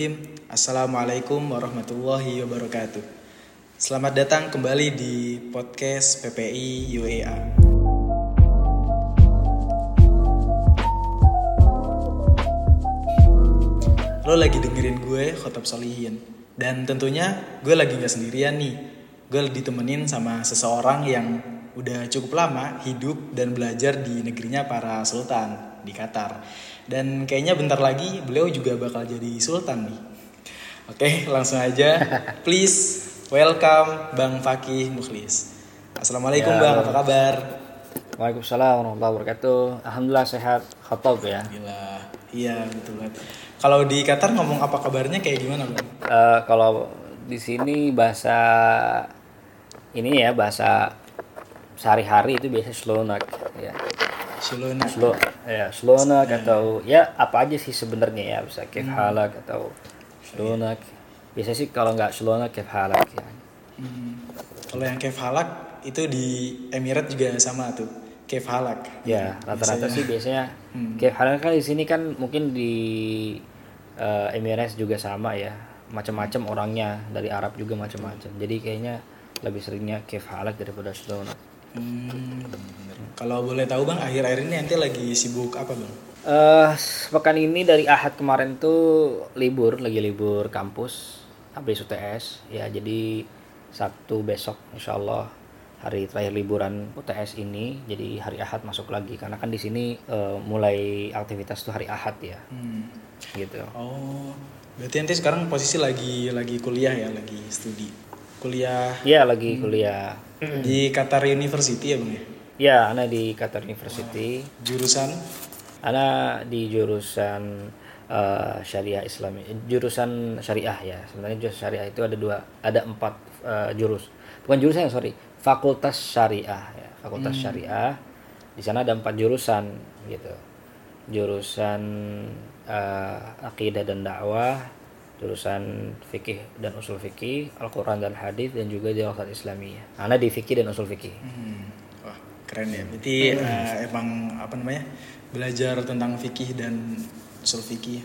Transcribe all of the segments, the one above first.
Bismillahirrahmanirrahim. Assalamualaikum warahmatullahi wabarakatuh. Selamat datang kembali di podcast PPI UEA. Lo lagi dengerin gue Khotob Solihin dan tentunya gue lagi nggak sendirian nih. Gue ditemenin sama seseorang yang udah cukup lama hidup dan belajar di negerinya para sultan di Qatar. Dan kayaknya bentar lagi beliau juga bakal jadi sultan nih. Oke, langsung aja. Please welcome Bang Fakih Mukhlis. Assalamualaikum Ya, Bang, apa kabar? Waalaikumsalam warahmatullahi wabarakatuh. Alhamdulillah sehat. Khotob ya. Gila. Iya, betul banget. Kalau di Qatar ngomong apa kabarnya kayak gimana, Bang? Eh, kalau di sini bahasa ini ya bahasa sehari-hari itu biasa slonak ya. Shilona. Slow ya slonak atau ya apa aja sih sebenarnya ya bisa kef halak atau slonak. Biasa sih kalau nggak slonak kef halak ya. Hmm. Kalau yang Kev Halak itu di Emirat juga sama tuh. Kev Halak. Ya, rata-rata Biasanya. sih biasanya Hmm. kef halak kan di sini kan mungkin di eh, Emirates juga sama ya. Macam-macam orangnya dari Arab juga macam-macam. Jadi kayaknya lebih seringnya kef halak daripada slonak. Hmm. Kalau boleh tahu Bang, akhir-akhir ini nanti lagi sibuk apa Bang? Eh, pekan ini dari Ahad kemarin tuh libur, lagi libur kampus, habis UTS. Ya, jadi Sabtu besok insya Allah hari terakhir liburan UTS ini, jadi hari Ahad masuk lagi. Karena kan di sini eh, mulai aktivitas tuh hari Ahad ya, Hmm. gitu. Oh, berarti nanti sekarang posisi lagi lagi kuliah ya, lagi studi. Kuliah Ya, lagi kuliah. di Qatar University ya Bang ya? Ya, Ana di Qatar University. Jurusan Ana di jurusan eh, syariah Islami, jurusan syariah ya. Sebenarnya jurusan syariah itu ada dua, ada empat eh, jurus. Bukan jurusan sorry, fakultas syariah ya, fakultas syariah. Di sana ada empat jurusan gitu. Jurusan eh, akidah dan dakwah, jurusan fikih dan usul fikih, Al-Quran dan hadis dan juga dirasat Islamiyah. Ana di fikih dan usul fikih. Hmm. Wah, keren ya. Berarti eh, emang apa namanya? Belajar tentang fikih dan usul fikih.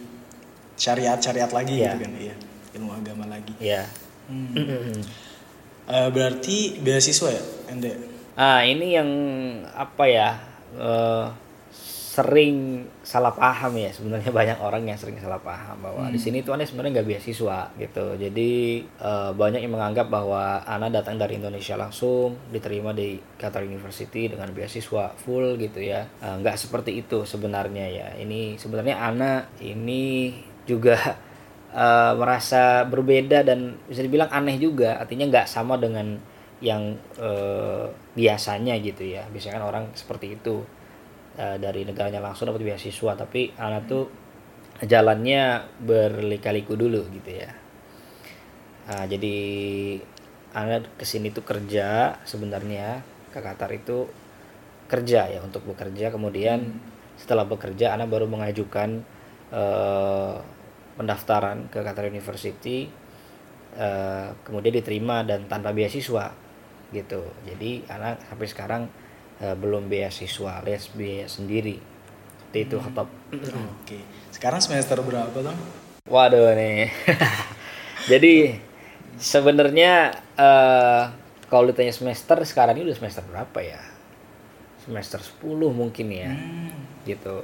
Syariat-syariat lagi Iya. gitu kan, iya. Ilmu agama lagi. Ya. Hmm. Eh, berarti beasiswa ya, Ende? Ah, ini yang apa ya? eh, sering salah paham ya. Sebenarnya banyak orang yang sering salah paham bahwa di sini tuh aneh sebenarnya nggak beasiswa gitu. Jadi eh, banyak yang menganggap bahwa Ana datang dari Indonesia langsung diterima di Qatar University dengan beasiswa full gitu ya. Eh, nggak seperti itu sebenarnya ya. Ini sebenarnya Ana ini juga eh, merasa berbeda dan bisa dibilang aneh juga. Artinya nggak sama dengan yang eh, biasanya gitu ya. Biasanya kan orang seperti itu eh, dari negaranya langsung dapat beasiswa tapi anak tuh jalannya berlika-liku dulu gitu ya. Nah, jadi anak ke sini tuh kerja sebenarnya ke Qatar itu kerja ya untuk bekerja. Kemudian setelah bekerja anak baru mengajukan eh, pendaftaran ke Qatar University eh, kemudian diterima dan tanpa beasiswa gitu. Jadi anak sampai sekarang eh, belum beasiswa les biaya sendiri Seperti itu Khotob. Oke. Sekarang semester berapa, Bang? Waduh nih. Jadi sebenarnya eh kalau ditanya semester sekarang ini udah semester berapa ya? Semester 10 mungkin ya. Hmm. Gitu.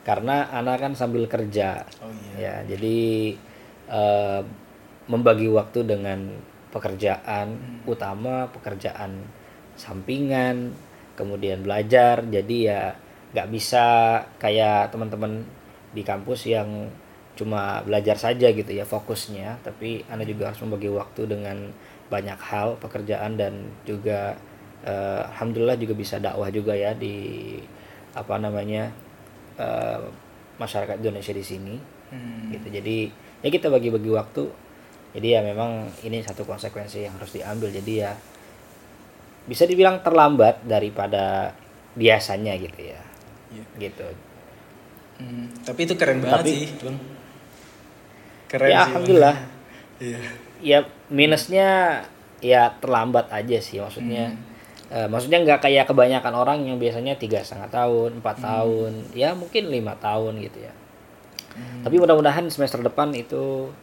Karena anak kan sambil kerja. Oh iya. Ya, jadi eh, membagi waktu dengan pekerjaan utama, pekerjaan sampingan, kemudian belajar. Jadi ya nggak bisa kayak teman-teman di kampus yang cuma belajar saja gitu ya fokusnya, tapi anda juga harus membagi waktu dengan banyak hal pekerjaan dan juga eh, alhamdulillah juga bisa dakwah juga ya di apa namanya eh, masyarakat Indonesia di sini. Hmm. gitu. Jadi ya kita bagi-bagi waktu. Jadi ya memang ini satu konsekuensi yang harus diambil. Jadi ya bisa dibilang terlambat daripada biasanya gitu ya. Iya. gitu. Hmm, Tapi itu keren banget Tapi- sih, Bang. Keren ya sih, alhamdulillah. Iya. ya minusnya ya terlambat aja sih maksudnya. Eh, maksudnya nggak kayak kebanyakan orang yang biasanya tiga setengah tahun empat tahun ya mungkin lima tahun gitu ya. Tapi mudah-mudahan semester depan itu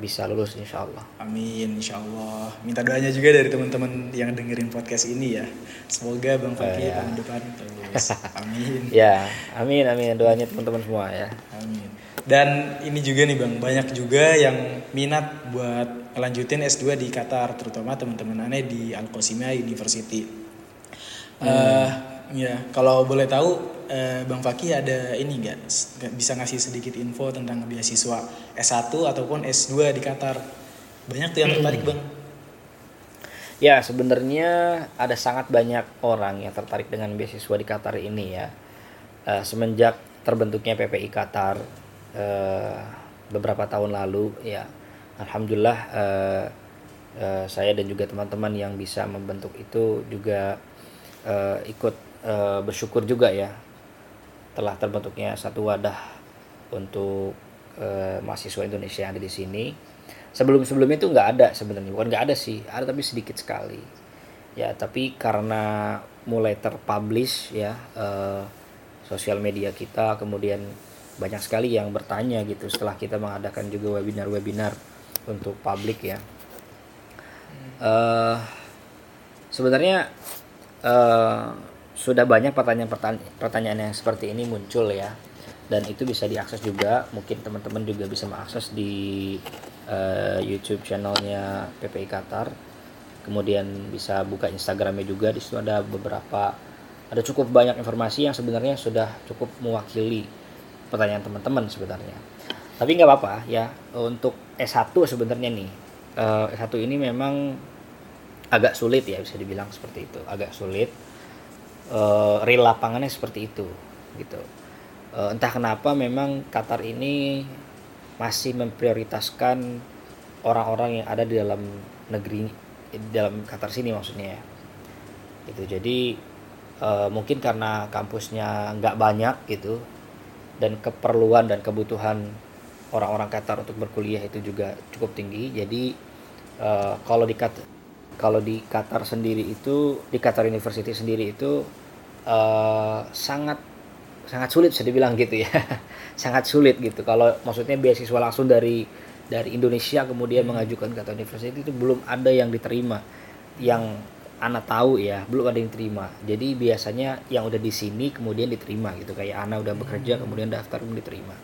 bisa lulus insya Allah. Amin, insya Allah. Minta doanya juga dari teman-teman yang dengerin podcast ini ya. Semoga Bang Fakih ya. tahun depan lulus. Amin. Ya, amin amin doanya teman-teman semua ya. Amin. Dan ini juga nih Bang, banyak juga yang minat buat lanjutin S2 di Qatar, terutama teman-teman aneh di Al Qasimiyah University. Eh, ya, kalau boleh tahu eh, Bang Fakih ada ini nggak bisa ngasih sedikit info tentang beasiswa S1 ataupun S2 di Qatar? Banyak tuh yang tertarik, Bang. Ya, sebenarnya ada sangat banyak orang yang tertarik dengan beasiswa di Qatar ini ya. Eh, semenjak terbentuknya PPI Qatar eh, beberapa tahun lalu ya, alhamdulillah eh, eh, saya dan juga teman-teman yang bisa membentuk itu juga eh, ikut eh, bersyukur juga ya telah terbentuknya satu wadah untuk eh, mahasiswa Indonesia yang ada di sini. Sebelum sebelumnya itu nggak ada sebenarnya. Bukan nggak ada sih ada tapi sedikit sekali. Ya tapi karena mulai terpublish ya eh, sosial media kita kemudian banyak sekali yang bertanya gitu setelah kita mengadakan juga webinar-webinar untuk publik ya. Eh sebenarnya eh sudah banyak pertanyaan-pertanyaan pertanyaan yang seperti ini muncul ya. Dan itu bisa diakses juga. Mungkin teman-teman juga bisa mengakses di eh, YouTube channelnya PPI Qatar. Kemudian bisa buka Instagramnya juga. Di situ ada beberapa ada cukup banyak informasi yang sebenarnya sudah cukup mewakili pertanyaan teman-teman sebenarnya. Tapi nggak apa-apa ya. Untuk S1 sebenarnya nih eh, S1 ini memang agak sulit ya bisa dibilang seperti itu. Agak sulit eh, real lapangannya seperti itu gitu. Eh, entah kenapa memang Qatar ini masih memprioritaskan orang-orang yang ada di dalam negeri di dalam Qatar sini maksudnya ya. Gitu jadi eh, mungkin karena kampusnya nggak banyak gitu dan keperluan dan kebutuhan orang-orang Qatar untuk berkuliah itu juga cukup tinggi. Jadi eh, kalau di Qatar kalau di Qatar sendiri itu di Qatar University sendiri itu eh, sangat sangat sulit bisa dibilang gitu ya. Sangat sulit gitu. Kalau maksudnya beasiswa langsung dari dari Indonesia kemudian mengajukan ke Qatar University itu belum ada yang diterima. Yang Ana tahu ya belum ada yang terima jadi biasanya yang udah di sini kemudian diterima gitu. Kayak Ana udah bekerja kemudian daftar kemudian diterima.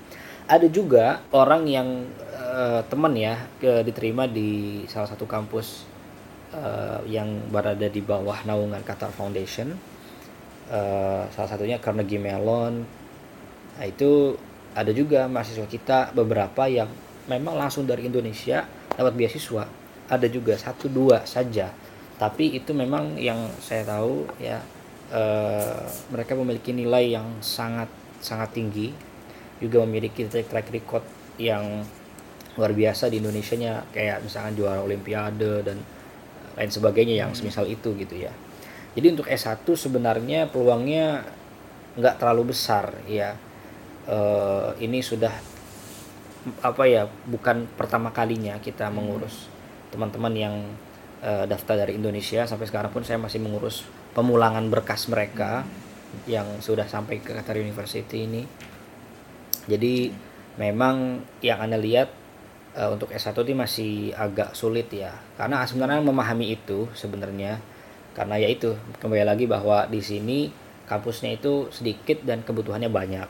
Ada juga orang yang eh, teman ya ke, diterima di salah satu kampus eh, yang berada di bawah naungan Qatar Foundation Eh, salah satunya Carnegie Mellon. Nah itu ada juga mahasiswa kita beberapa yang memang langsung dari Indonesia dapat beasiswa. Ada juga satu dua saja. Tapi itu memang yang saya tahu ya eh, mereka memiliki nilai yang sangat sangat tinggi. Juga memiliki track track record yang luar biasa di Indonesia nya kayak misalkan juara olimpiade dan lain sebagainya yang semisal itu gitu ya jadi untuk S1 sebenarnya peluangnya nggak terlalu besar ya. Eh, ini sudah apa ya bukan pertama kalinya kita mengurus teman-teman yang eh, daftar dari Indonesia. Sampai sekarang pun saya masih mengurus pemulangan berkas mereka yang sudah sampai ke Qatar University ini. Jadi memang yang anda lihat eh, untuk S1 ini masih agak sulit ya. Karena sebenarnya memahami itu sebenarnya karena ya itu kembali lagi bahwa di sini kampusnya itu sedikit dan kebutuhannya banyak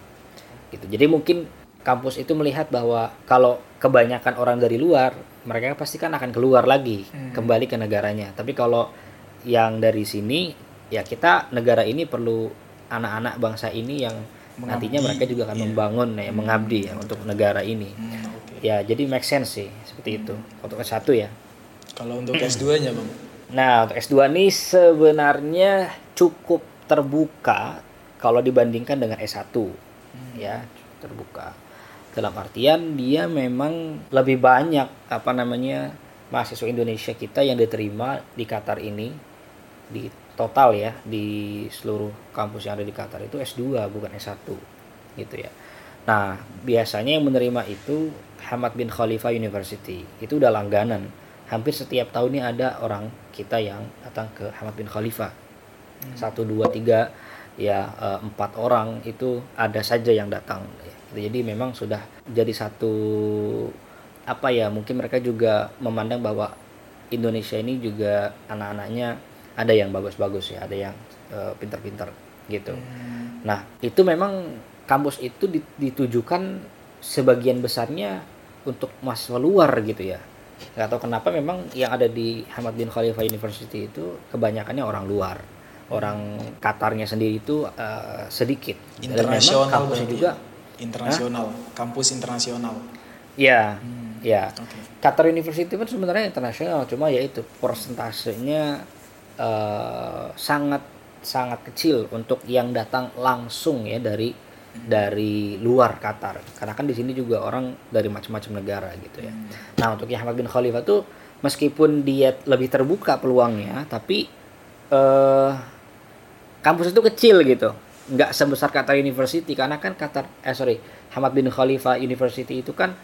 gitu jadi mungkin kampus itu melihat bahwa kalau kebanyakan orang dari luar mereka pasti kan akan keluar lagi Hmm. kembali ke negaranya tapi kalau yang dari sini ya kita negara ini perlu anak-anak bangsa ini yang nantinya Mengabdi, mereka juga akan iya. membangun ya mengabdi ya untuk negara ini Hmm, oke. ya jadi make sense sih seperti itu untuk S1 ya Kalau untuk S2-nya, Bang. Nah, untuk S2 ini sebenarnya cukup terbuka kalau dibandingkan dengan S1. Ya, terbuka. Dalam artian dia memang lebih banyak apa namanya mahasiswa Indonesia kita yang diterima di Qatar ini di total ya di seluruh kampus yang ada di Qatar itu S2 bukan S1 gitu ya. Nah, biasanya yang menerima itu Hamad bin Khalifa University. Itu udah langganan. Hampir setiap tahunnya ada orang kita yang datang ke Hamad bin Khalifa. Satu, dua, tiga, ya eh, empat orang itu ada saja yang datang. jadi memang sudah jadi satu apa ya mungkin mereka juga memandang bahwa Indonesia ini juga anak-anaknya ada yang bagus-bagus ya ada yang uh, pintar-pintar gitu Hmm. nah itu memang kampus itu ditujukan sebagian besarnya untuk mahasiswa luar gitu ya nggak tahu kenapa memang yang ada di Hamad bin Khalifa University itu kebanyakannya orang luar. Orang Qatarnya sendiri itu uh, sedikit. Internasional kampusnya juga internasional. Kampus internasional. Ya Hmm. ya Oke. Qatar University pun sebenarnya internasional cuma ya itu persentasenya uh, sangat sangat kecil untuk yang datang langsung ya dari dari luar Qatar karena kan di sini juga orang dari macam-macam negara gitu ya. Hmm. Nah untuk yang Hamad bin Khalifah tuh meskipun dia lebih terbuka peluangnya tapi eh, kampus itu kecil gitu nggak sebesar Qatar University karena kan Qatar eh sorry Hamad bin Khalifah University itu kan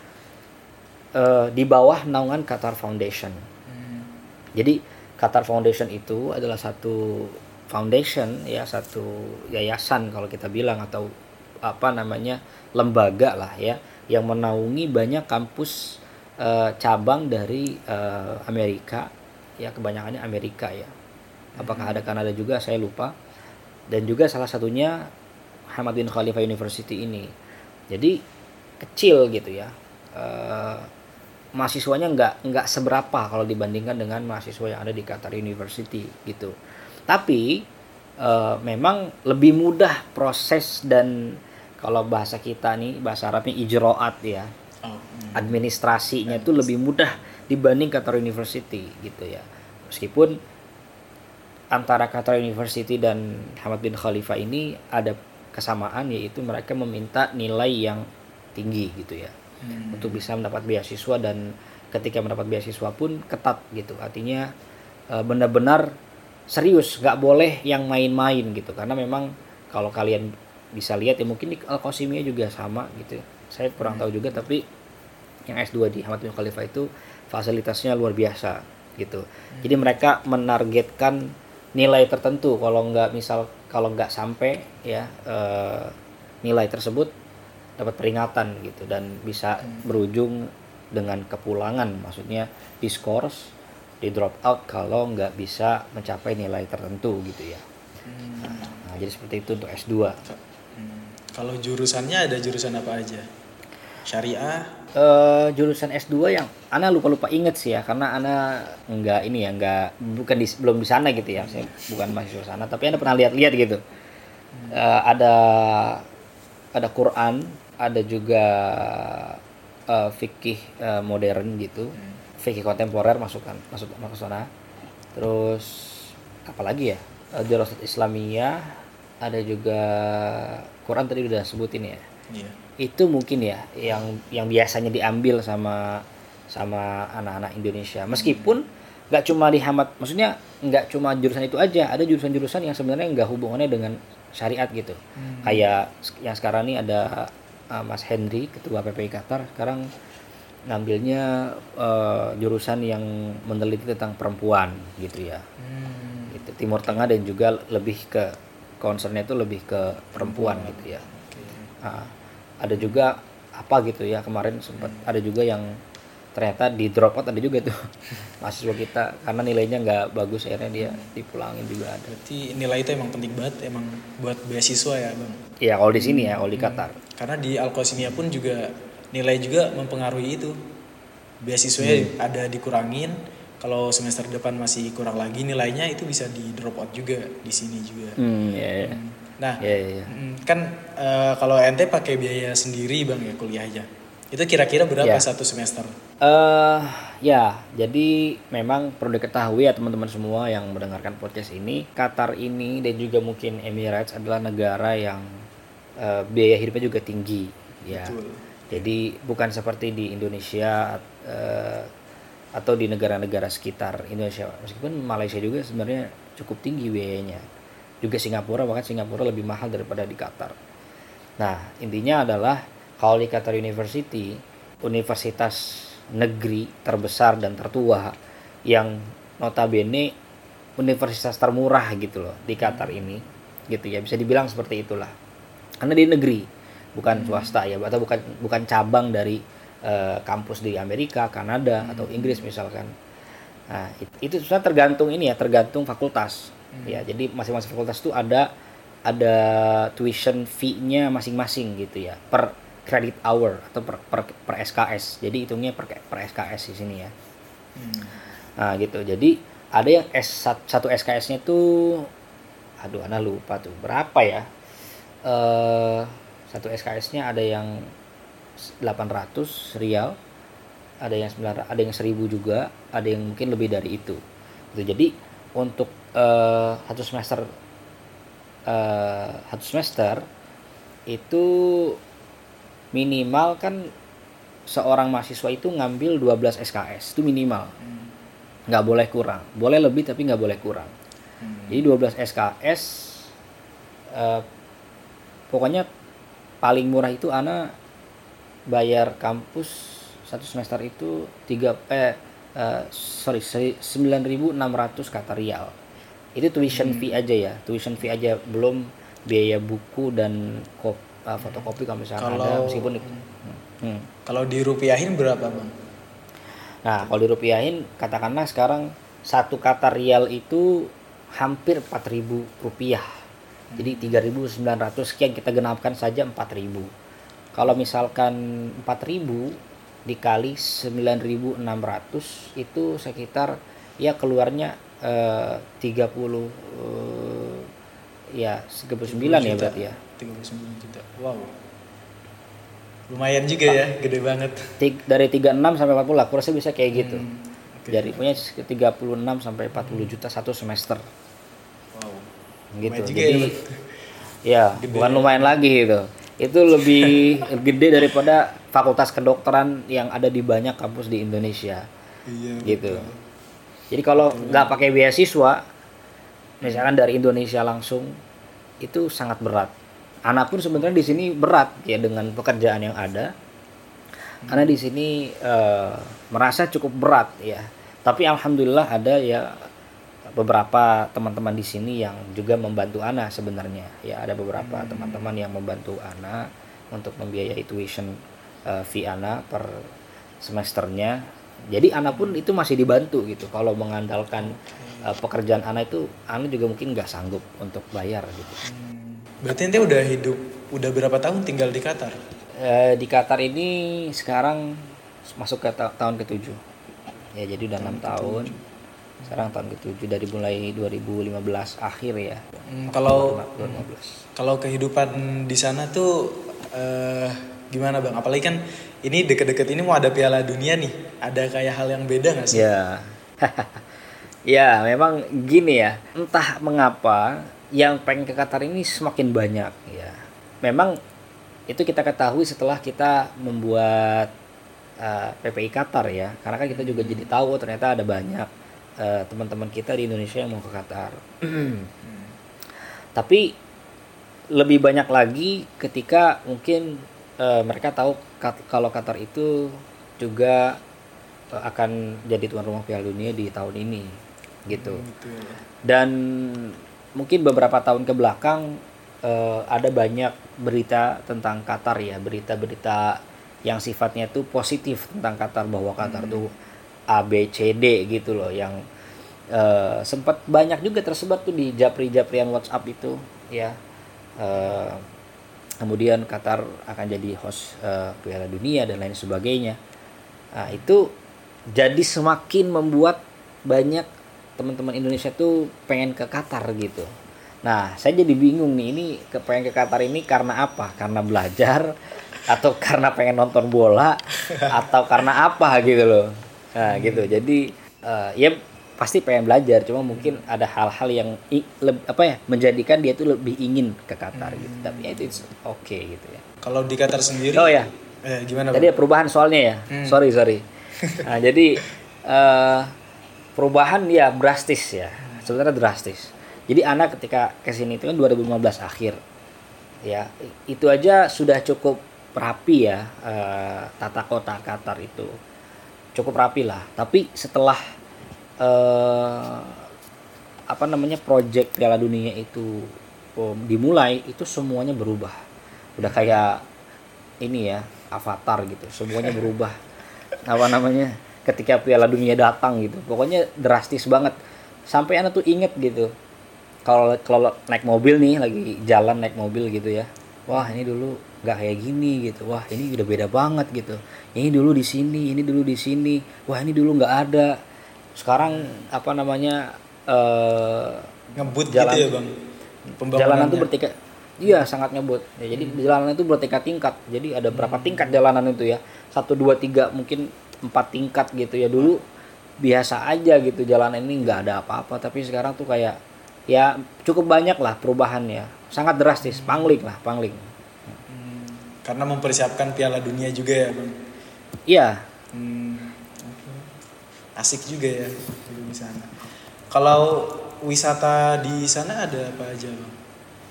eh, di bawah naungan Qatar Foundation Hmm. jadi Qatar Foundation itu adalah satu foundation ya satu yayasan kalau kita bilang atau apa namanya lembaga lah ya yang menaungi banyak kampus eh, cabang dari eh, Amerika. Ya kebanyakannya Amerika ya. Apakah ada Kanada juga? Saya lupa. Dan juga salah satunya Hamad bin Khalifa University ini. Jadi kecil gitu ya. Eh, mahasiswanya nggak nggak seberapa kalau dibandingkan dengan mahasiswa yang ada di Qatar University gitu. Tapi eh, memang lebih mudah proses dan kalau bahasa kita nih bahasa Arabnya ijroat ya. Oh, hmm. administrasinya itu lebih mudah dibanding Qatar University gitu ya. Meskipun antara Qatar University dan Hamad bin Khalifa ini ada kesamaan yaitu mereka meminta nilai yang tinggi gitu ya. Hmm. untuk bisa mendapat beasiswa dan ketika mendapat beasiswa pun ketat gitu. Artinya eh, benar-benar serius nggak boleh yang main-main gitu. Karena memang kalau kalian bisa lihat ya mungkin di Al Qasimiyah juga sama gitu. Saya kurang tahu juga tapi yang S2 di Hamad bin Khalifah itu fasilitasnya luar biasa gitu. Jadi mereka menargetkan nilai tertentu. Kalau nggak misal kalau nggak sampai ya eh, nilai tersebut dapat peringatan gitu. Dan bisa berujung dengan kepulangan. Maksudnya diskors di drop out kalau nggak bisa mencapai nilai tertentu gitu ya. Hmm. nah jadi seperti itu untuk S2 Hmm. Kalau jurusannya ada jurusan apa aja? Syariah. eh jurusan S2 yang Ana lupa-lupa inget sih ya karena Ana nggak ini ya nggak bukan di, belum di sana gitu ya saya bukan mahasiswa sana tapi Ana pernah lihat-lihat gitu Eh, ada ada Quran ada juga eh, fikih eh, modern gitu fikih kontemporer masukkan masuk masuk sana terus apalagi ya Eh, Dirasat Islamiyah ada juga Quran tadi udah sebutin ya. Iya. itu mungkin ya yang yang biasanya diambil sama sama anak-anak Indonesia. Meskipun nggak cuma di Hamad maksudnya nggak cuma jurusan itu aja ada jurusan-jurusan yang sebenarnya nggak hubungannya dengan syariat gitu. Kayak yang sekarang ini ada uh, Mas Henry ketua PPI Qatar sekarang ngambilnya uh, jurusan yang meneliti tentang perempuan gitu ya. Hmm. gitu Timur Tengah dan juga lebih ke concernnya itu lebih ke perempuan gitu ya Oke. Nah, ada juga apa gitu ya kemarin sempat ada juga yang ternyata di drop out ada juga tuh mahasiswa kita karena nilainya nggak bagus akhirnya dia dipulangin juga ada. Berarti nilai itu emang penting banget emang buat beasiswa ya, Bang. Iya kalau di sini ya kalau di Qatar. Karena di Al Qasimiyah pun juga nilai juga mempengaruhi itu. Beasiswanya Hmm. ada dikurangin. Kalau semester depan masih kurang lagi nilainya itu bisa di drop out juga di sini juga. Hmm ya ya. Nah, Ya, ya, ya. mm, kan eh, kalau ente pakai biaya sendiri bang ya kuliahnya, itu kira-kira berapa Ya. satu semester? Eh ya, jadi memang perlu diketahui ya teman-teman semua yang mendengarkan podcast ini, Qatar ini dan juga mungkin Emirates adalah negara yang eh, biaya hidupnya juga tinggi, ya. Betul. Jadi bukan seperti di Indonesia eh, atau di negara-negara sekitar Indonesia. Meskipun Malaysia juga sebenarnya cukup tinggi biayanya. Juga Singapura bahkan Singapura lebih mahal daripada di Qatar. Nah, intinya adalah kalau di Qatar University, universitas negeri terbesar dan tertua yang notabene universitas termurah gitu loh di Qatar ini gitu ya bisa dibilang seperti itulah karena di negeri bukan swasta ya atau bukan bukan cabang dari eh, kampus di Amerika Kanada atau Inggris misalkan. Nah it- itu sebenarnya tergantung ini ya tergantung fakultas. Ya jadi masing-masing fakultas itu ada ada tuition fee-nya masing-masing gitu ya per credit hour atau per, per, per SKS jadi hitungnya per, per SKS di sini ya. Hmm. Nah gitu. Jadi ada yang S satu SKS-nya tuh aduh ana lupa tuh. Berapa ya? Eh satu SKS-nya ada yang 800 rial, ada yang 9 ada yang 1000 juga, ada yang mungkin lebih dari itu. Gitu. Jadi untuk eh satu semester eh satu semester itu minimal kan seorang mahasiswa itu ngambil 12 SKS itu minimal Hmm. nggak boleh kurang boleh lebih tapi nggak boleh kurang Hmm. jadi 12 SKS eh, pokoknya paling murah itu ana bayar kampus satu semester itu tiga eh, eh sorry seri- 9.600 kata rial itu tuition Hmm. fee aja ya tuition fee aja belum biaya buku dan kop, eh, fotokopi kalau misalnya ada Kalau- meskipun itu Hmm. Kalau dirupiahin berapa bang? Nah, kalau dirupiahin, katakanlah sekarang satu kata rial itu hampir 4.000 rupiah. Jadi 3.900 sekian kita genapkan saja 4.000. Kalau misalkan 4.000 dikali 9.600 itu sekitar ya keluarnya eh, 30 eh, ya 39 ya juta. berarti ya. 39 juta. Wow. Lumayan juga ya, gede banget. Dari 36 sampai 40 lah, kurasa bisa kayak gitu. Hmm, oke. Dari punya 36 sampai 40 juta satu semester. Wow. gitu Lumayan juga jadi ya, Bang. ya Gede bukan ya. lumayan lagi gitu itu lebih gede daripada fakultas kedokteran yang ada di banyak kampus di Indonesia. Iya. gitu. betul. jadi kalau nggak pakai beasiswa misalkan dari Indonesia langsung itu sangat berat. Anak pun sebenarnya di sini berat ya dengan pekerjaan yang ada. Karena di sini eh, merasa cukup berat ya. Tapi alhamdulillah ada ya beberapa teman-teman di sini yang juga membantu Ana sebenarnya. Ya ada beberapa teman-teman yang membantu Ana untuk membiayai tuition eh, fee Ana per semesternya. Jadi Ana pun itu masih dibantu gitu. Kalau mengandalkan eh, pekerjaan Ana itu Ana juga mungkin nggak sanggup untuk bayar gitu. Hmm. Berarti ente udah hidup, udah berapa tahun tinggal di Qatar? Eh, di Qatar ini sekarang masuk ke ta- tahun ketujuh. Ya jadi udah enam tahun sekarang tahun ketujuh dari mulai 2015 akhir ya Hmm, kalau 2015 kalau kehidupan di sana tuh eh, gimana bang? Apalagi kan ini deket-deket ini mau ada Piala Dunia nih. Ada kayak hal yang beda nggak sih? Ya. ya, memang gini ya. Entah mengapa yang pengen ke Qatar ini semakin banyak ya. Memang itu kita ketahui setelah kita membuat uh, PPI Qatar ya. Karena kan kita juga jadi tahu ternyata ada banyak uh, teman-teman kita di Indonesia yang mau ke Qatar. Tapi lebih banyak lagi ketika mungkin uh, mereka tahu kat- kalau Qatar itu juga uh, akan jadi tuan rumah Piala Dunia di tahun ini gitu. Gitu. Dan mungkin beberapa tahun ke belakang eh, ada banyak berita tentang Qatar ya, berita-berita yang sifatnya tuh positif tentang Qatar bahwa Qatar tuh A B C D gitu loh yang eh, sempat banyak juga tersebar tuh di japri-japrian WhatsApp itu ya. Eh, kemudian Qatar akan jadi host eh, Piala Dunia dan lain sebagainya. Nah, itu jadi semakin membuat banyak teman-teman Indonesia tuh pengen ke Qatar gitu. Nah, saya jadi bingung nih ini ke pengen ke Qatar ini karena apa? Karena belajar atau karena pengen nonton bola atau karena apa gitu loh. Nah, gitu. Jadi eh, ya pasti pengen belajar, cuma mungkin ada hal-hal yang i- leb- apa ya menjadikan dia tuh lebih ingin ke Qatar gitu. Tapi ya itu it's okay gitu ya. Kalau di Qatar sendiri? Oh ya, Eh, gimana Tadi bang? perubahan soalnya ya. Hmm. Sorry sorry. Nah, jadi eh, perubahan ya drastis ya. Sebenarnya drastis. Jadi anak ketika ke sini itu kan 2015 akhir. Ya, itu aja sudah cukup rapi ya eh, tata kota Qatar itu. Cukup rapi lah. Tapi setelah eh, apa namanya proyek Piala Dunia itu um, dimulai itu semuanya berubah. Udah kayak ini ya avatar gitu. Semuanya berubah. Apa namanya ketika Piala Dunia datang gitu. Pokoknya drastis banget. Sampai anak tuh inget gitu. Kalau kalau naik mobil nih lagi jalan naik mobil gitu ya. Wah ini dulu nggak kayak gini gitu. Wah ini udah beda banget gitu. Ini dulu di sini ini dulu di sini. Wah ini dulu nggak ada. Sekarang apa namanya eh ngebut Jalan- gitu ya bang? jalanan tuh bertingkat iya sangat ngebut. Ya, jadi jalanan itu bertingkat tingkat. Jadi ada berapa tingkat jalanan itu ya? Satu dua tiga mungkin empat tingkat gitu ya. Dulu biasa aja gitu jalanan ini nggak ada apa-apa. Tapi sekarang tuh kayak ya cukup banyak lah perubahannya. Sangat drastis pangling lah pangling. Hmm, karena mempersiapkan Piala Dunia juga ya bang? Iya. Hmm, asik juga ya di sana. Kalau wisata di sana ada apa aja bang?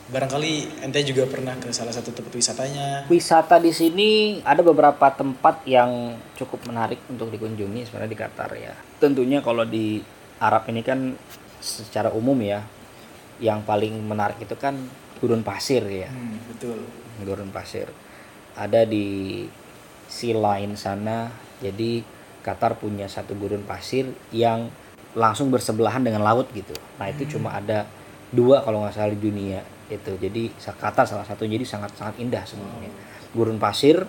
Barangkali ente juga pernah ke salah satu tempat wisatanya. Wisata di sini ada beberapa tempat yang cukup menarik untuk dikunjungi sebenarnya di Qatar ya. Tentunya kalau di Arab ini kan secara umum ya yang paling menarik itu kan gurun pasir ya, Hmm, betul. Gurun pasir. Ada di sea line sana. Jadi Qatar punya satu gurun pasir yang langsung bersebelahan dengan laut gitu. Nah, itu cuma ada dua kalau nggak salah di dunia itu. Jadi Qatar salah satu jadi sangat sangat indah sebenarnya. Gurun pasir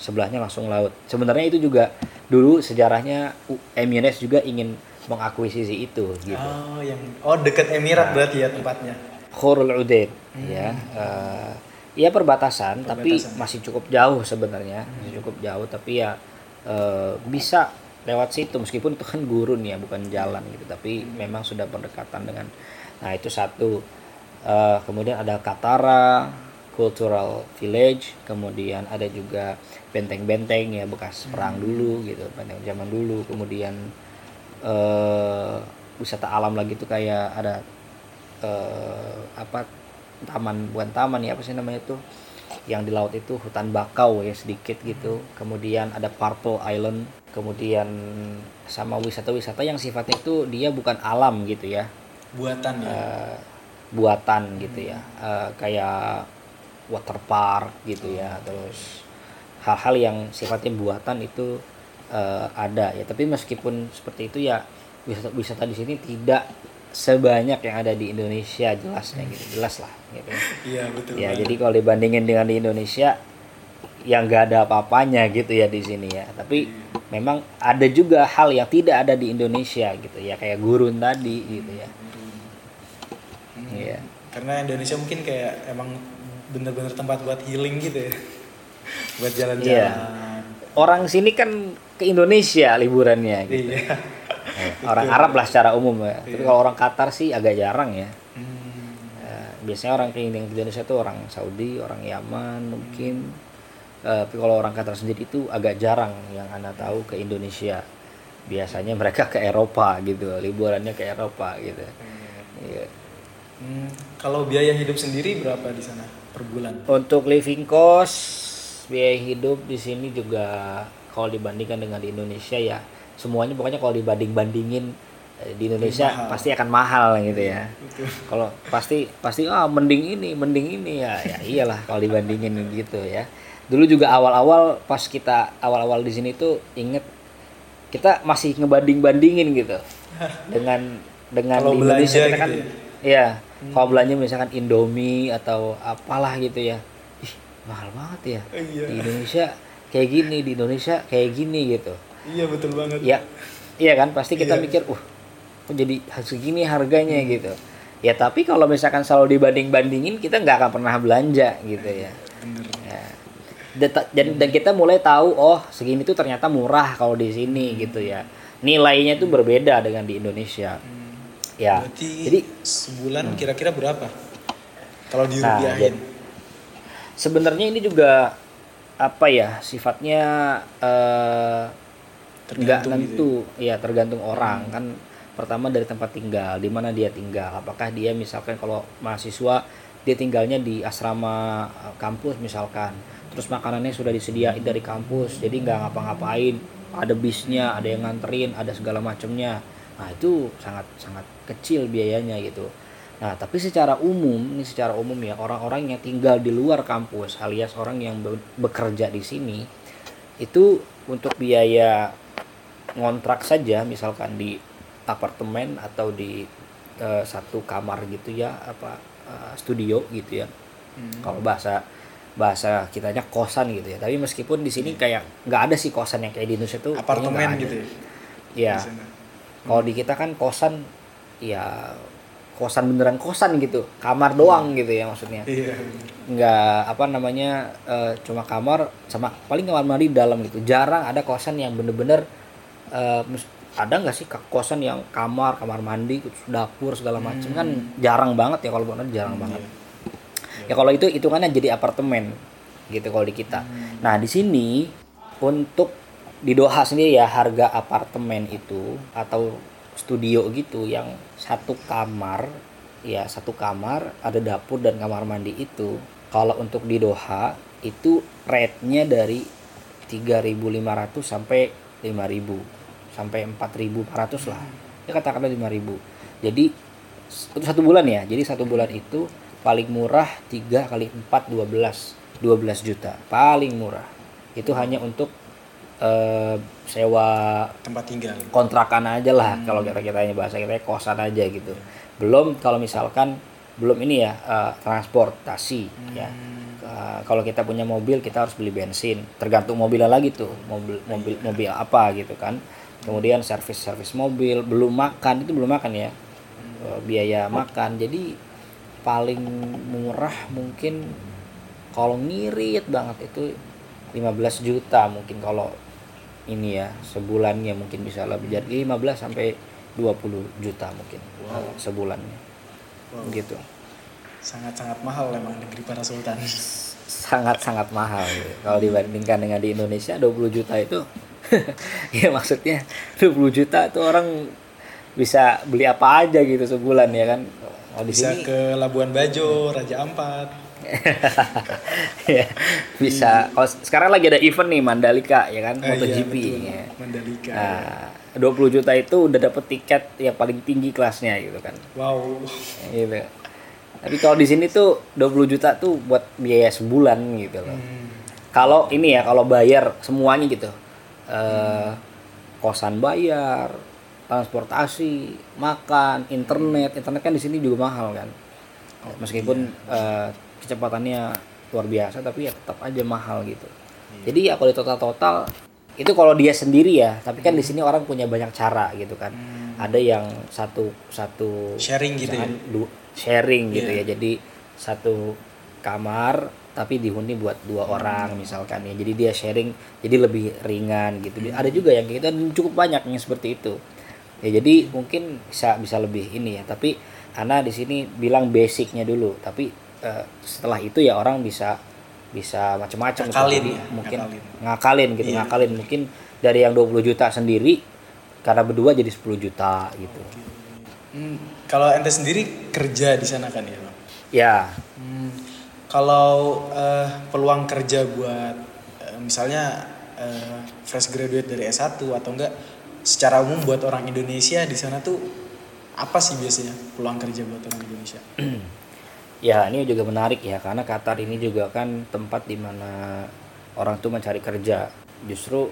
sebelahnya langsung laut. Sebenarnya itu juga dulu sejarahnya Emirates juga ingin mengakuisisi itu gitu. oh yang oh dekat Emirat berarti ya tempatnya Khurul Udaid ya. Eh, ya perbatasan, tapi masih cukup jauh sebenarnya, masih cukup jauh tapi ya eh, bisa lewat situ meskipun itu kan gurun ya, bukan jalan gitu, tapi memang sudah berdekatan dengan Nah, itu satu. Eh, kemudian ada Katara Cultural Village, kemudian ada juga benteng-benteng ya bekas perang dulu gitu, benteng zaman dulu, kemudian eh wisata alam lagi tuh kayak ada eh apa taman bukan taman ya apa sih namanya itu? Yang di laut itu hutan bakau ya sedikit gitu. Kemudian ada Purple Island kemudian sama wisata-wisata yang sifatnya itu dia bukan alam gitu ya. Buatan ya? Eh, buatan gitu ya. Eh, kayak water park gitu ya terus hal-hal yang sifatnya buatan itu eh, ada ya. Tapi meskipun seperti itu ya wisata wisata di sini tidak sebanyak yang ada di Indonesia jelasnya gitu jelas lah gitu iya betul ya jadi kalau dibandingin dengan di Indonesia yang nggak ada apa-apanya gitu ya di sini ya tapi memang ada juga hal yang tidak ada di Indonesia gitu ya kayak gurun tadi gitu ya Hmm. Iya. karena Indonesia mungkin kayak emang bener-bener tempat buat healing gitu ya buat Iya. jalan-jalan orang sini kan ke Indonesia liburannya gitu. iya orang Arab lah secara umum ya. Tapi Iya. kalau orang Qatar sih agak jarang ya. Hmm. Eh, biasanya orang ke Indonesia itu orang Saudi, orang Yaman mungkin. Eh, tapi kalau orang Qatar sendiri itu agak jarang yang anda tahu ke Indonesia. Biasanya mereka ke Eropa gitu, liburannya ke Eropa gitu. Iya. Hmm, kalau biaya hidup sendiri berapa di sana per bulan Untuk living cost, biaya hidup di sini juga kalau dibandingkan dengan di Indonesia ya semuanya pokoknya kalau dibanding-bandingin eh, di Indonesia mahal. pasti akan mahal gitu ya. Kalau pasti pasti ah mending ini, mending ini ya. Ya iyalah kalau dibandingin gitu ya. Dulu juga awal-awal pas kita awal-awal di sini tuh inget kita masih ngebanding-bandingin gitu dengan dengan Kalau di Indonesia kita kan gitu ya? Iya, kalau belanja misalkan Indomie atau apalah gitu ya. Ih, mahal banget ya. Iya. Di Indonesia kayak gini, di Indonesia kayak gini gitu. Iya betul banget Ya, iya kan pasti kita Iya. mikir, uh, kok jadi segini harganya gitu. Ya tapi kalau misalkan selalu dibanding-bandingin kita nggak akan pernah belanja gitu ya. bener Ya. Dan, dan, dan kita mulai tahu oh segini tuh ternyata murah kalau di sini gitu ya. Nilainya tuh berbeda dengan di Indonesia. Ya. berarti Jadi sebulan kira-kira berapa kalau Nah, dirupiahin jadi- sebenarnya ini juga apa ya sifatnya nggak Tergantung tentu gitu Hmm. ya? Tergantung orang. Kan pertama dari tempat tinggal di mana dia tinggal. Apakah dia misalkan kalau mahasiswa dia tinggalnya di asrama eh, kampus misalkan. Terus makanannya sudah disediain dari kampus jadi nggak ngapa-ngapain. Ada bisnya ada yang nganterin ada segala macamnya nah itu sangat sangat kecil biayanya gitu. Nah, tapi secara umum, ini secara umum ya orang-orang yang tinggal di luar kampus alias orang yang be- bekerja di sini itu untuk biaya ngontrak saja misalkan di apartemen atau di eh, satu kamar gitu ya apa eh, studio gitu ya. Hmm. Kalau bahasa bahasa kitanya kosan gitu ya. Tapi meskipun di sini kayak nggak ada sih kosan yang kayak di Indonesia tuh apartemen gitu ya Ya. sana. Kalau di kita kan kosan ya kosan beneran kosan gitu, kamar doang gitu ya maksudnya. iya Nggak apa namanya eh, cuma kamar sama paling kamar mandi di dalam gitu. Jarang ada kosan yang bener-bener mus- ada nggak sih ka- kosan yang kamar, kamar mandi, dapur segala macam kan jarang banget ya kalau benar jarang banget. Ya kalau itu hitungannya jadi apartemen gitu kalau di kita. Nah, di sini untuk di Doha sendiri ya harga apartemen itu atau studio gitu yang satu kamar ya satu kamar ada dapur dan kamar mandi itu kalau untuk di Doha itu rate-nya dari 3.500 sampai 5.000 sampai 4.400 lah. Ya katakanlah 5.000 jadi satu bulan ya. Jadi satu bulan itu paling murah 3 kali 4 12 12 juta. Paling murah. Itu hanya untuk eh, sewa tempat tinggal. kontrakan aja lah kalau kita kitanya bahasa kita kosan aja gitu. Belum kalau misalkan belum ini ya eh, transportasi ya. Eh, kalau kita punya mobil kita harus beli bensin. Tergantung mobilnya lagi tuh. Mobil mobil mobil apa gitu kan kemudian servis servis mobil belum makan itu belum makan ya. Eh, biaya makan. Jadi paling murah mungkin kalau ngirit banget itu 15 juta mungkin kalau ini ya sebulannya mungkin bisa lebih. Jadi 15 sampai 20 juta mungkin eh, sebulannya. Wow. gitu. Sangat-sangat mahal emang negeri para sultan. Sangat-sangat mahal. Kalau dibandingkan dengan di Indonesia 20 juta itu ya maksudnya 20 juta itu orang bisa beli apa aja gitu sebulan ya kan kalau di bisa sini ke Labuan Bajo Raja Ampat ya, bisa kalau sekarang lagi ada event nih Mandalika ya kan Eh, iya, MotoGP betul. ya. Mandalika Nah, 20 juta itu udah dapet tiket yang paling tinggi kelasnya gitu kan. wow Gitu. Tapi kalau di sini tuh 20 juta tuh buat biaya sebulan gitu loh. Hmm. Kalau ini ya kalau bayar semuanya gitu. Eh kosan bayar, transportasi, makan, internet. Internet kan di sini juga mahal kan. Oh, Meskipun eh, kecepatannya luar biasa tapi ya tetap aja mahal gitu. Jadi ya kalau di total-total itu kalau dia sendiri ya, tapi kan di sini orang punya banyak cara gitu kan. Ada yang satu satu Sharing gitu ya? sharing gitu Iya. ya. Jadi satu kamar tapi dihuni buat dua orang misalkan ya. Jadi dia sharing jadi lebih ringan gitu. Ada juga yang kayak gitu cukup banyak yang seperti itu. Ya jadi mungkin bisa bisa lebih ini ya, tapi Ana di sini bilang basicnya dulu, tapi eh, setelah itu ya orang bisa bisa macam-macam. Ngakalin ya, mungkin ngakalin. ngakalin gitu, Iya. ngakalin mungkin dari yang 20 juta sendiri karena berdua jadi 10 juta gitu. Hmm, kalau ente sendiri kerja di sana kan ya bang Ya, Hmm, kalau eh, peluang kerja buat eh, misalnya eh, fresh graduate dari S1 atau enggak secara umum buat orang Indonesia di sana tuh apa sih biasanya peluang kerja buat orang Indonesia? ya ini juga menarik ya karena Qatar ini juga kan tempat di mana orang tuh mencari kerja. Justru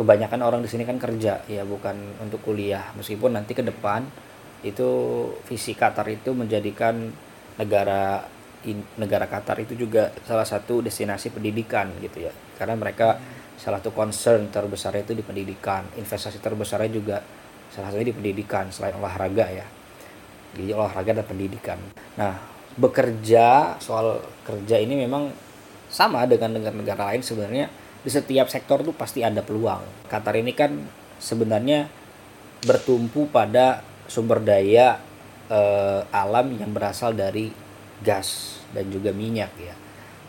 kebanyakan orang di sini kan kerja ya bukan untuk kuliah. Meskipun nanti ke depan itu visi Qatar itu menjadikan negara negara Qatar itu juga salah satu destinasi pendidikan gitu ya. Karena mereka salah satu concern terbesarnya itu di pendidikan. Investasi terbesarnya juga salah satunya di pendidikan selain olahraga ya. Jadi olahraga dan pendidikan. Nah, bekerja soal kerja ini memang sama dengan negara-negara lain sebenarnya di setiap sektor tuh pasti ada peluang. Qatar ini kan sebenarnya bertumpu pada sumber daya eh, alam yang berasal dari gas dan juga minyak ya.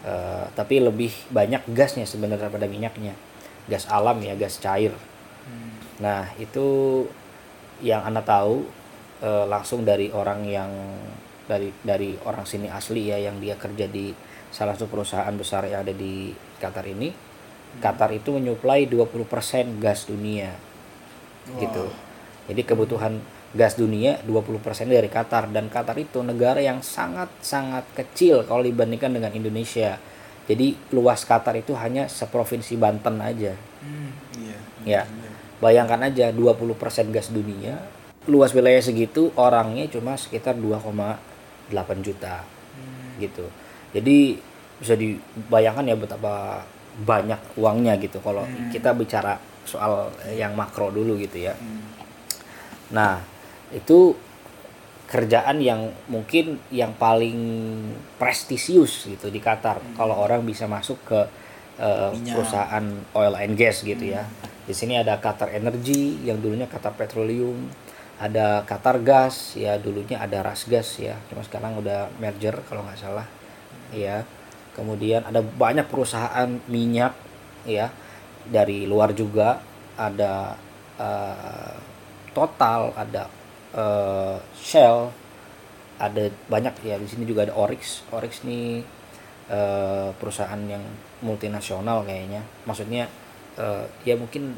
Eh, tapi lebih banyak gasnya sebenarnya daripada minyaknya. Gas alam ya, gas cair. Nah, itu yang Anda tahu eh, langsung dari orang yang dari dari orang sini asli ya yang dia kerja di salah satu perusahaan besar yang ada di Qatar ini. Qatar itu menyuplai 20% gas dunia. Gitu. Jadi kebutuhan gas dunia 20% dari Qatar dan Qatar itu negara yang sangat-sangat kecil kalau dibandingkan dengan Indonesia. Jadi luas Qatar itu hanya seprovinsi Banten aja. Hmm, iya. Ya. Bayangkan aja 20% gas dunia, luas wilayah segitu orangnya cuma sekitar 2,8 juta. Gitu. Jadi bisa dibayangkan ya betapa banyak uangnya gitu kalau kita bicara soal yang makro dulu gitu ya. Nah, itu kerjaan yang mungkin yang paling prestisius gitu di Qatar kalau orang bisa masuk ke uh, Minyak. perusahaan oil and gas gitu ya. Di sini ada Qatar Energy yang dulunya Qatar Petroleum, ada Qatar Gas ya dulunya ada Rasgas ya, cuma sekarang udah merger kalau nggak salah. Ya. Kemudian ada banyak perusahaan minyak ya dari luar juga ada eh, Total, ada eh, Shell, ada banyak ya di sini juga ada Oryx. Oryx ini eh, perusahaan yang multinasional kayaknya. Maksudnya eh, ya mungkin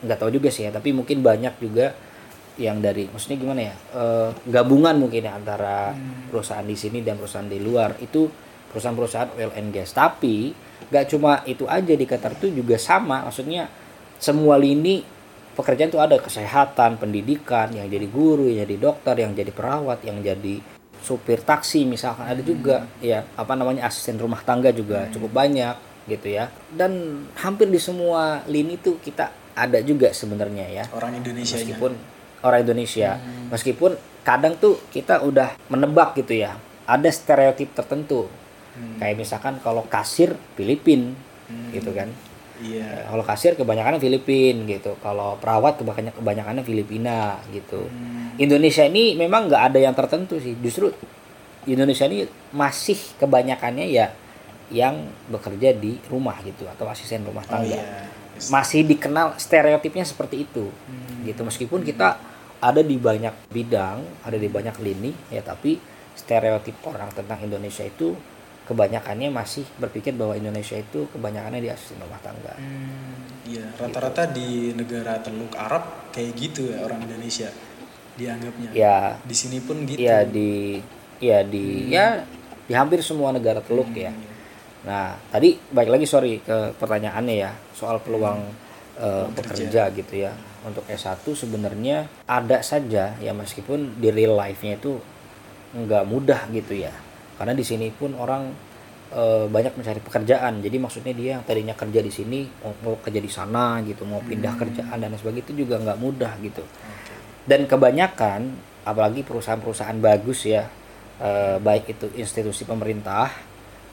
nggak tahu juga sih ya, tapi mungkin banyak juga yang dari maksudnya gimana ya eh, gabungan mungkin ya antara perusahaan di sini dan perusahaan di luar itu perusahaan-perusahaan oil and gas tapi nggak cuma itu aja di Qatar itu juga sama maksudnya semua lini pekerjaan itu ada kesehatan pendidikan yang jadi guru yang jadi dokter yang jadi perawat yang jadi supir taksi misalkan. Ada juga ya apa namanya asisten rumah tangga juga cukup banyak gitu ya. Dan hampir di semua lini tuh kita ada juga sebenarnya ya. Orang Indonesia meskipun orang Indonesia. Meskipun kadang tuh kita udah menebak gitu ya ada stereotip tertentu. Kayak misalkan kalau kasir Filipin gitu kan Iya. Ya, kalau kasir kebanyakan Filipin gitu. Kalau perawat kebanyakan kebanyakannya Filipina gitu. Indonesia ini memang nggak ada yang tertentu sih. Justru Indonesia ini masih kebanyakannya ya yang bekerja di rumah gitu atau asisten rumah Oh tangga. iya. masih dikenal stereotipnya seperti itu gitu. Meskipun kita ada di banyak bidang ada di banyak lini ya tapi stereotip orang tentang Indonesia itu kebanyakannya masih berpikir bahwa Indonesia itu kebanyakannya di asisten rumah tangga. Hmm, Iya, rata-rata di negara Teluk Arab kayak gitu ya orang Indonesia dianggapnya. ya. Di sini pun gitu. ya di ya di ya di hampir semua negara teluk ya. nah tadi baik lagi sorry ke pertanyaannya ya soal peluang eh, pekerja gitu ya. Untuk S1 sebenarnya ada saja ya meskipun di real life-nya itu nggak mudah gitu ya karena di sini pun orang eh, banyak mencari pekerjaan. Jadi maksudnya dia yang tadinya kerja di sini mau, mau kerja di sana gitu mau pindah kerjaan dan sebagainya itu juga nggak mudah gitu. Dan kebanyakan apalagi perusahaan-perusahaan bagus ya eh, baik itu institusi pemerintah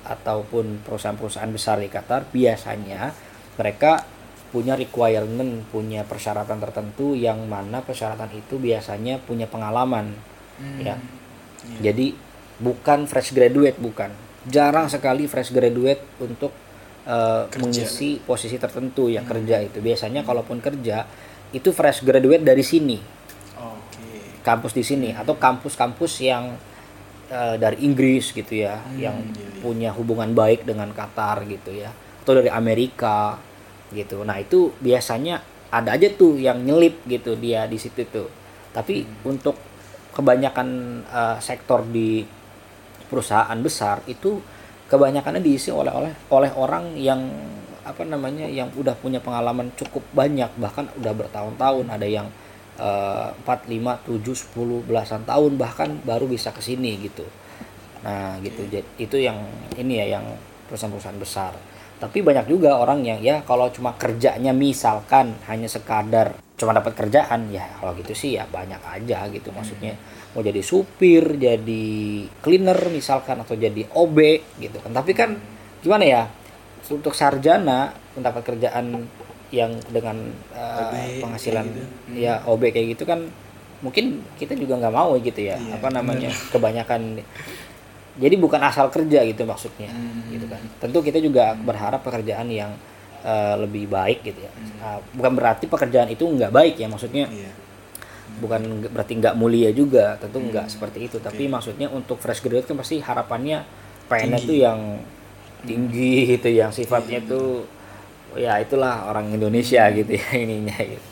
ataupun perusahaan-perusahaan besar di Qatar biasanya mereka punya requirement punya persyaratan tertentu yang mana persyaratan itu biasanya punya pengalaman Hmm, ya iya. jadi bukan fresh graduate bukan. Jarang sekali fresh graduate untuk Kerja. mengisi posisi tertentu yang kerja itu. Biasanya kalaupun kerja itu fresh graduate dari sini. Oke. kampus di sini atau kampus-kampus yang eh, dari Inggris gitu ya yang iya, iya. punya hubungan baik dengan Qatar gitu ya atau dari Amerika gitu. Nah itu biasanya ada aja tuh yang nyelip gitu dia di situ tuh. Tapi untuk kebanyakan eh, sektor di perusahaan besar itu kebanyakannya diisi oleh oleh oleh orang yang apa namanya yang udah punya pengalaman cukup banyak bahkan udah bertahun-tahun ada yang eh, 4, 5, 7, 10 belasan tahun bahkan baru bisa ke sini gitu. Nah, gitu. Jadi itu yang ini ya yang perusahaan-perusahaan besar. Tapi banyak juga orang yang ya kalau cuma kerjanya misalkan hanya sekadar cuma dapat kerjaan ya kalau gitu sih ya banyak aja gitu maksudnya mau jadi supir, jadi cleaner misalkan atau jadi OB gitu kan. Tapi kan gimana ya? Untuk sarjana mendapat kerjaan yang dengan uh, OB kayak penghasilan gitu. ya OB kayak gitu kan mungkin kita juga nggak mau gitu ya Iya, apa namanya kebanyakan jadi bukan asal kerja gitu maksudnya Hmm. gitu kan tentu kita juga berharap pekerjaan yang uh, lebih baik gitu ya Nah, bukan berarti pekerjaan itu nggak baik ya maksudnya Iya. Bukan berarti nggak mulia juga tentu nggak seperti itu tapi maksudnya untuk fresh graduate kan pasti harapannya pengennya Tinggi. tuh yang tinggi gitu yang sifatnya tuh ya itulah orang Indonesia gitu ya ininya gitu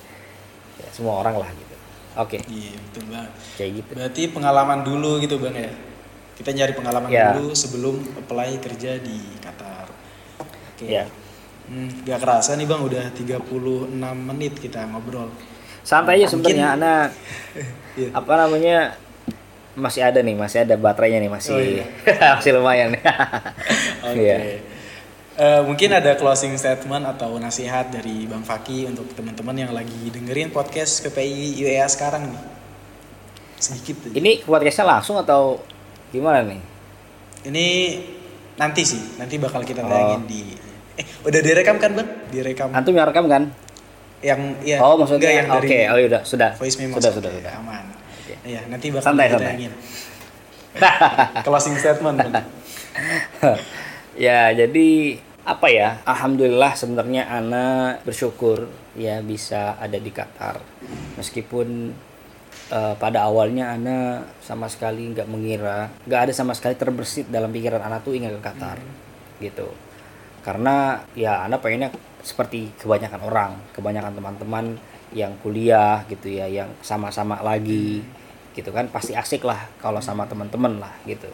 ya, semua orang lah gitu Oke. Iya betul banget. Kayak gitu. Berarti pengalaman dulu gitu bang ya. Kita nyari pengalaman Ya. dulu sebelum apply kerja di Qatar. Oke. Ya. Hmm, gak kerasa nih bang udah 36 menit kita ngobrol. Santai aja sebenarnya anak Iya. apa namanya masih ada nih, masih ada baterainya nih, masih Oh, iya. masih lumayan. Oke. Iya. Eh, mungkin ada closing statement atau nasihat dari Bang Faki untuk teman-teman yang lagi dengerin podcast PPI UEA sekarang nih. Sedikit aja. Ini podcastnya langsung atau gimana nih? Ini nanti sih, nanti bakal kita Oh. tayangin di Eh, udah direkam kan, Bang? Direkam Antum yang rekam kan? Yang ya oh maksudnya yang oke, dari oh iya sudah. voice memo Sudah, sudah, sudah. aman. Oke. Iya, nanti bakal Santai, kita santai. Closing statement. Ya jadi apa ya alhamdulillah sebenarnya Ana bersyukur ya bisa ada di Qatar meskipun eh, pada awalnya Ana sama sekali nggak mengira nggak ada sama sekali terbersit dalam pikiran Ana tuh ingin ke Qatar gitu karena ya Ana pengennya seperti kebanyakan orang kebanyakan teman-teman yang kuliah gitu ya yang sama-sama lagi gitu kan pasti asik lah kalau sama teman-teman lah gitu.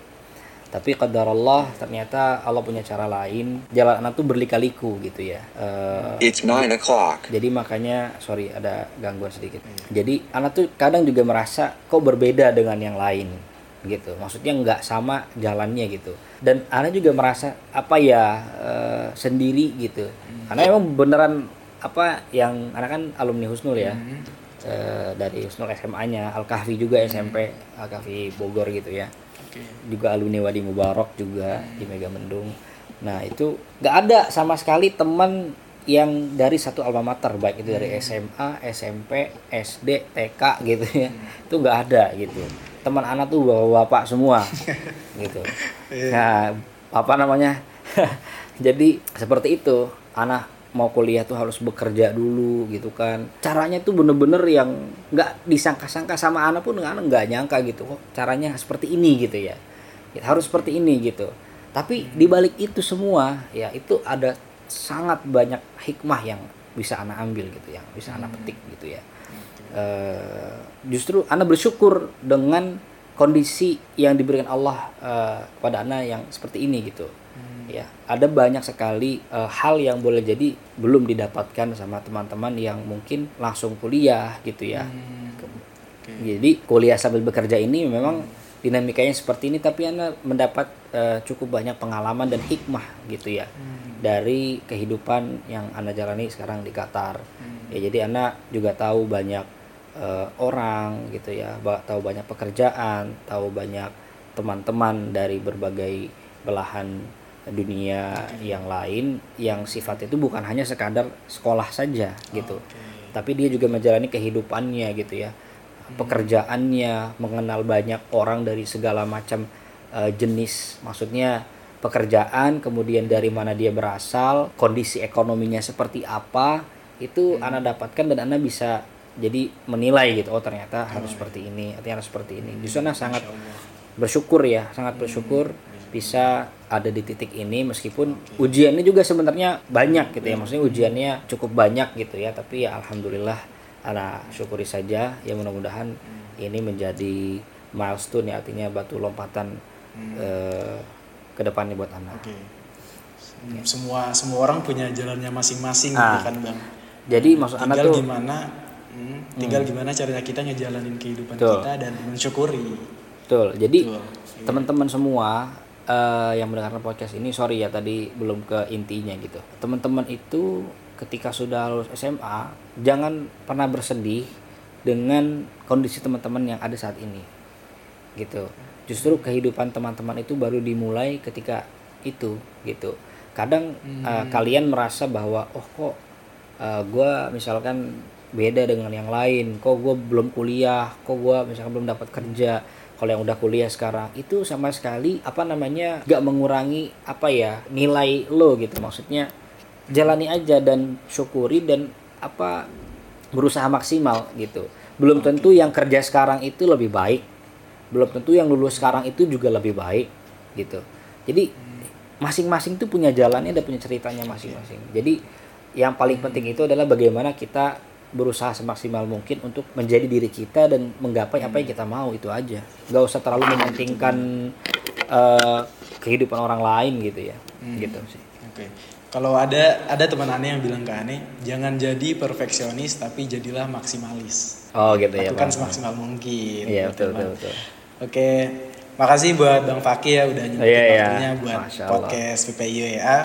Tapi qadar Allah ternyata Allah punya cara lain. Jalan anak tuh berlika-liku gitu ya. Eh, It's nine o'clock. jadi makanya sorry ada gangguan sedikit. Jadi anak tuh kadang juga merasa kok berbeda dengan yang lain gitu. Maksudnya nggak sama jalannya gitu. Dan anak juga merasa apa ya eh, sendiri gitu. Karena emang beneran apa yang anak kan alumni Husnul ya. Eh, dari Husnul SMA-nya Al Kahfi juga SMP Al Kahfi Bogor gitu ya. Oke. juga alumni Wadi Mubarak juga di Mega Mendung. Nah itu nggak ada sama sekali teman yang dari satu alma mater baik itu dari SMA, SMP, SD, TK gitu ya. Itu nggak ada gitu. Teman anak tuh bapak-bapak semua. Gitu. Nah apa namanya? Jadi seperti itu. Anak mau kuliah tuh harus bekerja dulu gitu kan. Caranya tuh bener-bener yang nggak disangka-sangka sama anak pun anak nggak nyangka gitu kok. Caranya seperti ini gitu ya. Ya, harus seperti ini gitu. Tapi di balik itu semua ya itu ada sangat banyak hikmah yang bisa anak ambil gitu yang bisa anak petik gitu ya Eh, justru anak bersyukur dengan kondisi yang diberikan Allah eh, kepada anak yang seperti ini gitu. Ya ada banyak sekali eh, hal yang boleh jadi belum didapatkan sama teman-teman yang mungkin langsung kuliah gitu ya. Hmm, Oke. jadi kuliah sambil bekerja ini memang dinamikanya seperti ini tapi anda mendapat eh, cukup banyak pengalaman dan hikmah gitu ya dari kehidupan yang anda jalani sekarang di Qatar. Ya jadi anda juga tahu banyak eh, orang gitu ya ba- tahu banyak pekerjaan tahu banyak teman-teman dari berbagai belahan dunia yang lain yang sifatnya itu bukan hanya sekadar sekolah saja gitu. Tapi dia juga menjalani kehidupannya gitu ya pekerjaannya mengenal banyak orang dari segala macam eh, jenis. Maksudnya pekerjaan kemudian dari mana dia berasal kondisi ekonominya seperti apa itu anak dapatkan dan anak bisa jadi menilai gitu oh ternyata harus seperti ini artinya harus seperti ini. Justru anak sangat bersyukur ya sangat bersyukur bisa ada di titik ini meskipun ujiannya juga sebenarnya banyak gitu ya maksudnya ujiannya cukup banyak gitu ya tapi ya alhamdulillah ana syukuri saja ya mudah-mudahan ini menjadi milestone ya artinya batu lompatan eh, ke depannya buat anak. Oke. Semua semua orang punya jalannya masing-masing Ah. gitu kan, Bang. jadi maksud anak tuh gimana hmm, tinggal gimana caranya kita ngejalanin kehidupan Betul. kita dan mensyukuri. betul. Jadi teman-teman semua eh, yang mendengarkan podcast ini sorry ya tadi belum ke intinya gitu. Teman-teman itu ketika sudah lulus SMA jangan pernah bersedih dengan kondisi teman-teman yang ada saat ini gitu. Justru kehidupan teman-teman itu baru dimulai ketika itu gitu. Kadang eh, kalian merasa bahwa oh kok gue misalkan beda dengan yang lain. Kok gue belum kuliah? Kok gue misalkan belum dapat kerja? Kalau yang udah kuliah sekarang itu sama sekali apa namanya gak mengurangi apa ya nilai lo gitu. Maksudnya jalani aja dan syukuri dan apa berusaha maksimal gitu. Belum tentu yang kerja sekarang itu lebih baik. Belum tentu yang lulus sekarang itu juga lebih baik gitu. Jadi masing-masing tuh punya jalannya dan punya ceritanya masing-masing. Jadi yang paling penting itu adalah bagaimana kita berusaha semaksimal mungkin untuk menjadi diri kita dan menggapai apa yang kita mau itu aja nggak usah terlalu mementingkan eh, kehidupan orang lain gitu ya gitu sih Oke. Kalau ada ada teman aneh yang bilang ke aneh, jangan jadi perfeksionis tapi jadilah maksimalis. oh gitu ya Lakukan Bang. semaksimal mungkin. iya betul teman. betul betul Oke. Makasih buat Bang Faki ya udah nyempetin Iya, iya. waktunya buat Masya podcast PPIUEA.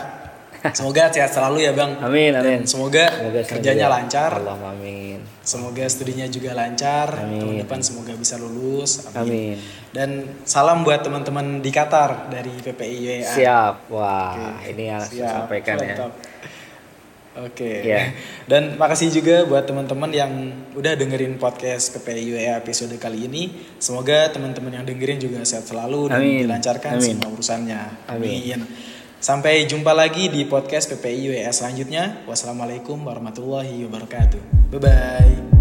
Semoga sehat selalu ya Bang. Amin, Dan amin. semoga, Semoga senang kerjanya juga. lancar. Allah amin Semoga studinya juga lancar. Amin. Tahun depan semoga bisa lulus. amin Dan salam buat teman-teman di Qatar dari PPIUEA. siap wah Oke. ini yang Siap, saya sampaikan ya. Oke. Iya. Dan makasih juga buat teman-teman yang udah dengerin podcast PPIUE episode kali ini. Semoga teman-teman yang dengerin juga sehat selalu dan Amin. dilancarkan Amin. semua urusannya. Amin. Sampai jumpa lagi di podcast PPIUE selanjutnya. Wassalamualaikum warahmatullahi wabarakatuh. Bye bye.